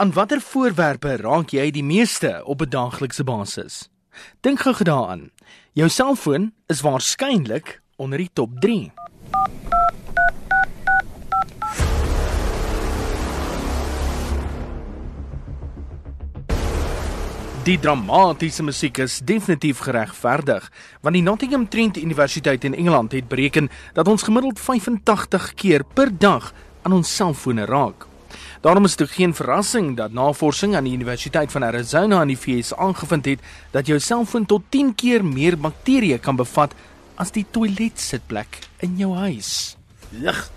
Aan watter voorwerpe raak jy die meeste op 'n daaglikse basis? Dink gou daaraan. Jou selfoon is waarskynlik onder die top 3. Die dramatiese musiek is definitief geregverdig, want die Nottingham Trent Universiteit in Engeland het bereken dat ons gemiddeld 85 keer per dag aan ons selfone raak. Daarom is dit geen verrassing dat navorsing aan die Universiteit van Arizona in die VS aangevind het dat jou selfoon tot 10 keer meer bakterieë kan bevat as die toiletsitplek in jou huis. Lig.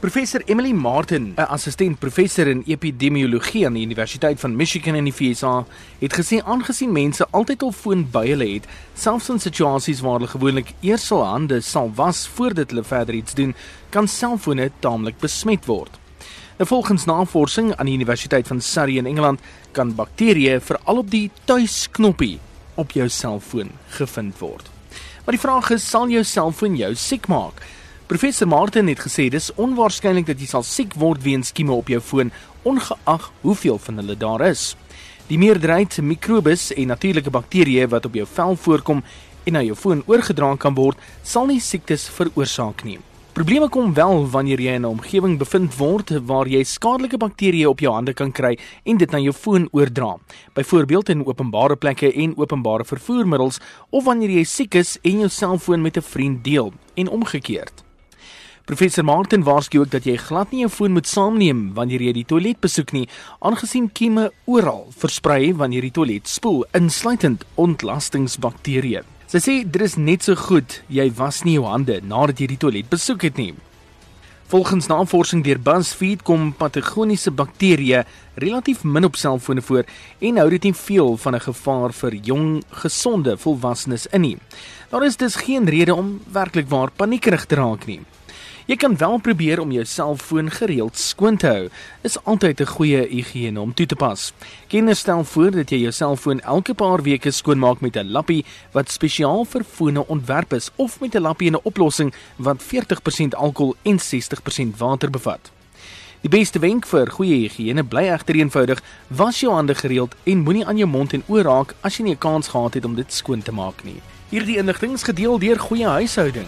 Professor Emily Martin, 'n assistent professor in epidemiologie aan die Universiteit van Michigan in die VSA, het gesê aangesien mense altyd hul foon by hulle het, selfs in situasies waar hulle gewoonlik eers hul hande sal was voordat hulle verder iets doen, kan selfone taamlik besmet word. Nou volgens navorsing aan die Universiteit van Surrey in Engeland kan bakterieë veral op die tuisknoppie op jou selfoon gevind word. Maar die vraag is, sal jou selfoon jou siek maak? Professor Martin het gesê dis onwaarskynlik dat jy sal siek word weens skieme op jou foon, ongeag hoeveel van hulle daar is. Die meerderheid mikrobes en natuurlike bakterieë wat op jou vel voorkom en na jou foon oorgedra kan word, sal nie siektes veroorsaak nie. Probleme kom wel wanneer jy in 'n omgewing bevind word waar jy skadelike bakterieë op jou hande kan kry en dit na jou foon oordra. Byvoorbeeld in openbare plekke en openbare vervoermiddels of wanneer jy siek is en jou selfoon met 'n vriend deel en omgekeerd. Professor Martin waarsku ook dat jy glad nie jou foon moet saamneem wanneer jy die toilet besoek nie, aangesien kieme oral versprei wanneer die toilet spoel, insluitend ontlastingsbakterieë. Sy sê dit is net so goed jy was nie jou hande nadat jy die toilet besoek het nie. Volgens navorsing deur BuzzFeed kom patogeniese bakterieë relatief min op selfone voor en hou dit nie veel van 'n gevaar vir jong, gesonde volwassenes in nie. Daar is dus geen rede om werklik waar paniekerig te raak nie. Jy kan wel probeer om jou selfoon gereeld skoon te hou. Is altyd 'n goeie higiëne om toe te pas. Kenners stel voor dat jy jou selfoon elke paar weke skoonmaak met 'n lappie wat spesiaal vir fone ontwerp is of met 'n lappie in 'n oplossing wat 40% alkohol en 60% water bevat. Die beste wenk vir goeie higiëne bly egter eenvoudig: was jou hande gereeld en moenie aan jou mond en oor raak as jy nie 'n kans gehad het om dit skoon te maak nie. Hierdie inligting is gedeel deur goeie huishouding.